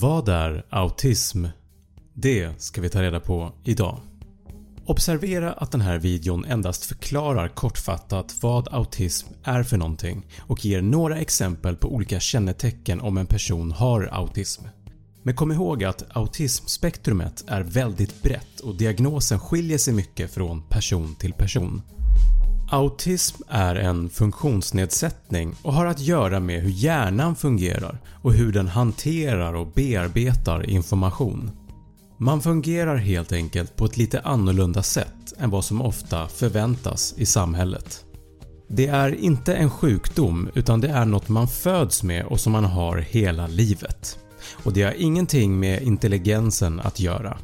Vad är autism? Det ska vi ta reda på idag. Observera att den här videon endast förklarar kortfattat vad autism är för någonting och ger några exempel på olika kännetecken om en person har autism. Men kom ihåg att autismspektrumet är väldigt brett och diagnosen skiljer sig mycket från person till person. Autism är en funktionsnedsättning och har att göra med hur hjärnan fungerar och hur den hanterar och bearbetar information. Man fungerar helt enkelt på ett lite annorlunda sätt än vad som ofta förväntas i samhället. Det är inte en sjukdom utan det är något man föds med och som man har hela livet. Och det har ingenting med intelligensen att göra.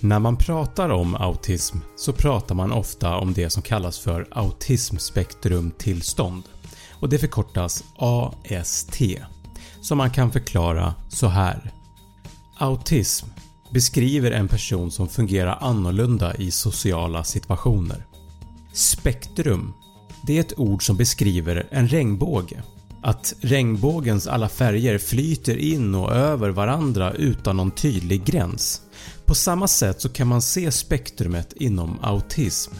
När man pratar om autism så pratar man ofta om det som kallas för autismspektrumtillstånd och det förkortas AST som man kan förklara så här. Autism beskriver en person som fungerar annorlunda i sociala situationer. Spektrum det är ett ord som beskriver en regnbåge. Att regnbågens alla färger flyter in och över varandra utan någon tydlig gräns. På samma sätt så kan man se spektrumet inom autism.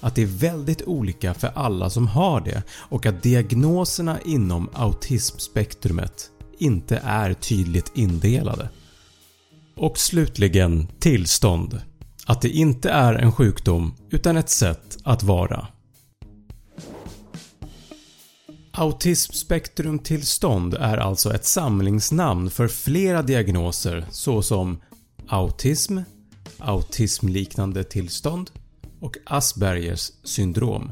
Att det är väldigt olika för alla som har det och att diagnoserna inom autismspektrumet inte är tydligt indelade. Och slutligen tillstånd. Att det inte är en sjukdom utan ett sätt att vara. Autismspektrumtillstånd är alltså ett samlingsnamn för flera diagnoser såsom autism, autismliknande tillstånd och Aspergers syndrom.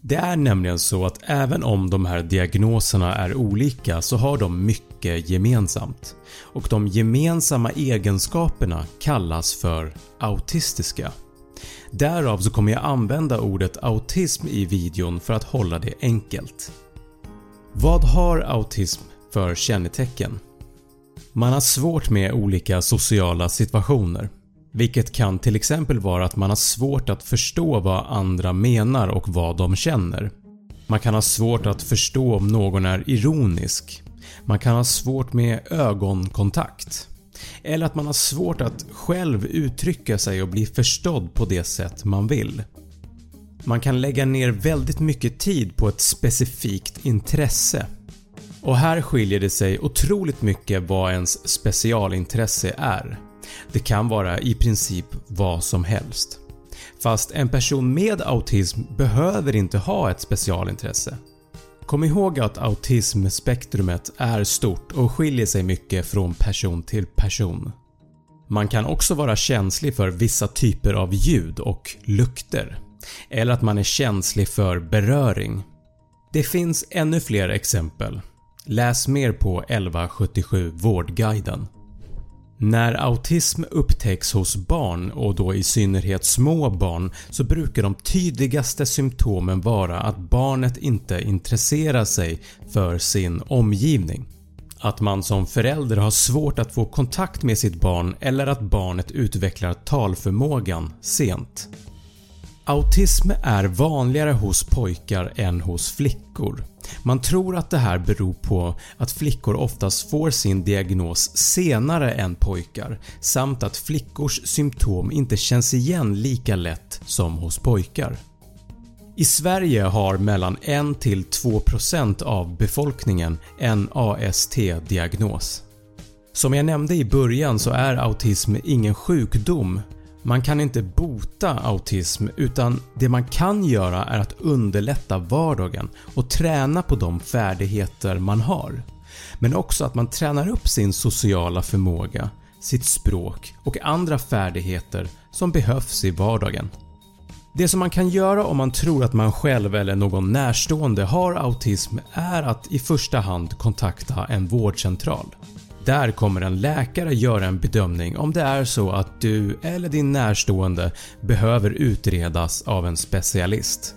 Det är nämligen så att även om de här diagnoserna är olika så har de mycket gemensamt och de gemensamma egenskaperna kallas för autistiska. Därav så kommer jag använda ordet autism i videon för att hålla det enkelt. Vad har autism för kännetecken? Man har svårt med olika sociala situationer. Vilket kan till exempel vara att man har svårt att förstå vad andra menar och vad de känner. Man kan ha svårt att förstå om någon är ironisk. Man kan ha svårt med ögonkontakt. Eller att man har svårt att själv uttrycka sig och bli förstådd på det sätt man vill. Man kan lägga ner väldigt mycket tid på ett specifikt intresse. Och här skiljer det sig otroligt mycket vad ens specialintresse är. Det kan vara i princip vad som helst. Fast en person med autism behöver inte ha ett specialintresse. Kom ihåg att autismspektrumet är stort och skiljer sig mycket från person till person. Man kan också vara känslig för vissa typer av ljud och lukter. Eller att man är känslig för beröring. Det finns ännu fler exempel. Läs mer på 1177 Vårdguiden. När autism upptäcks hos barn och då i synnerhet små barn så brukar de tydligaste symptomen vara att barnet inte intresserar sig för sin omgivning. Att man som förälder har svårt att få kontakt med sitt barn eller att barnet utvecklar talförmågan sent. Autism är vanligare hos pojkar än hos flickor. Man tror att det här beror på att flickor oftast får sin diagnos senare än pojkar samt att flickors symptom inte känns igen lika lätt som hos pojkar. I Sverige har mellan 1-2% av befolkningen en AST-diagnos. Som jag nämnde i början så är autism ingen sjukdom man kan inte bota autism utan det man kan göra är att underlätta vardagen och träna på de färdigheter man har. Men också att man tränar upp sin sociala förmåga, sitt språk och andra färdigheter som behövs i vardagen. Det som man kan göra om man tror att man själv eller någon närstående har autism är att i första hand kontakta en vårdcentral. Där kommer en läkare göra en bedömning om det är så att du eller din närstående behöver utredas av en specialist.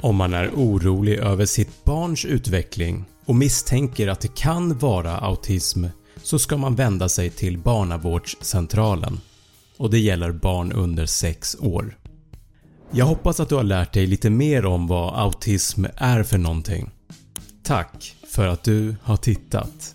Om man är orolig över sitt barns utveckling och misstänker att det kan vara autism så ska man vända sig till barnavårdscentralen och det gäller barn under 6 år. Jag hoppas att du har lärt dig lite mer om vad autism är för någonting. Tack för att du har tittat.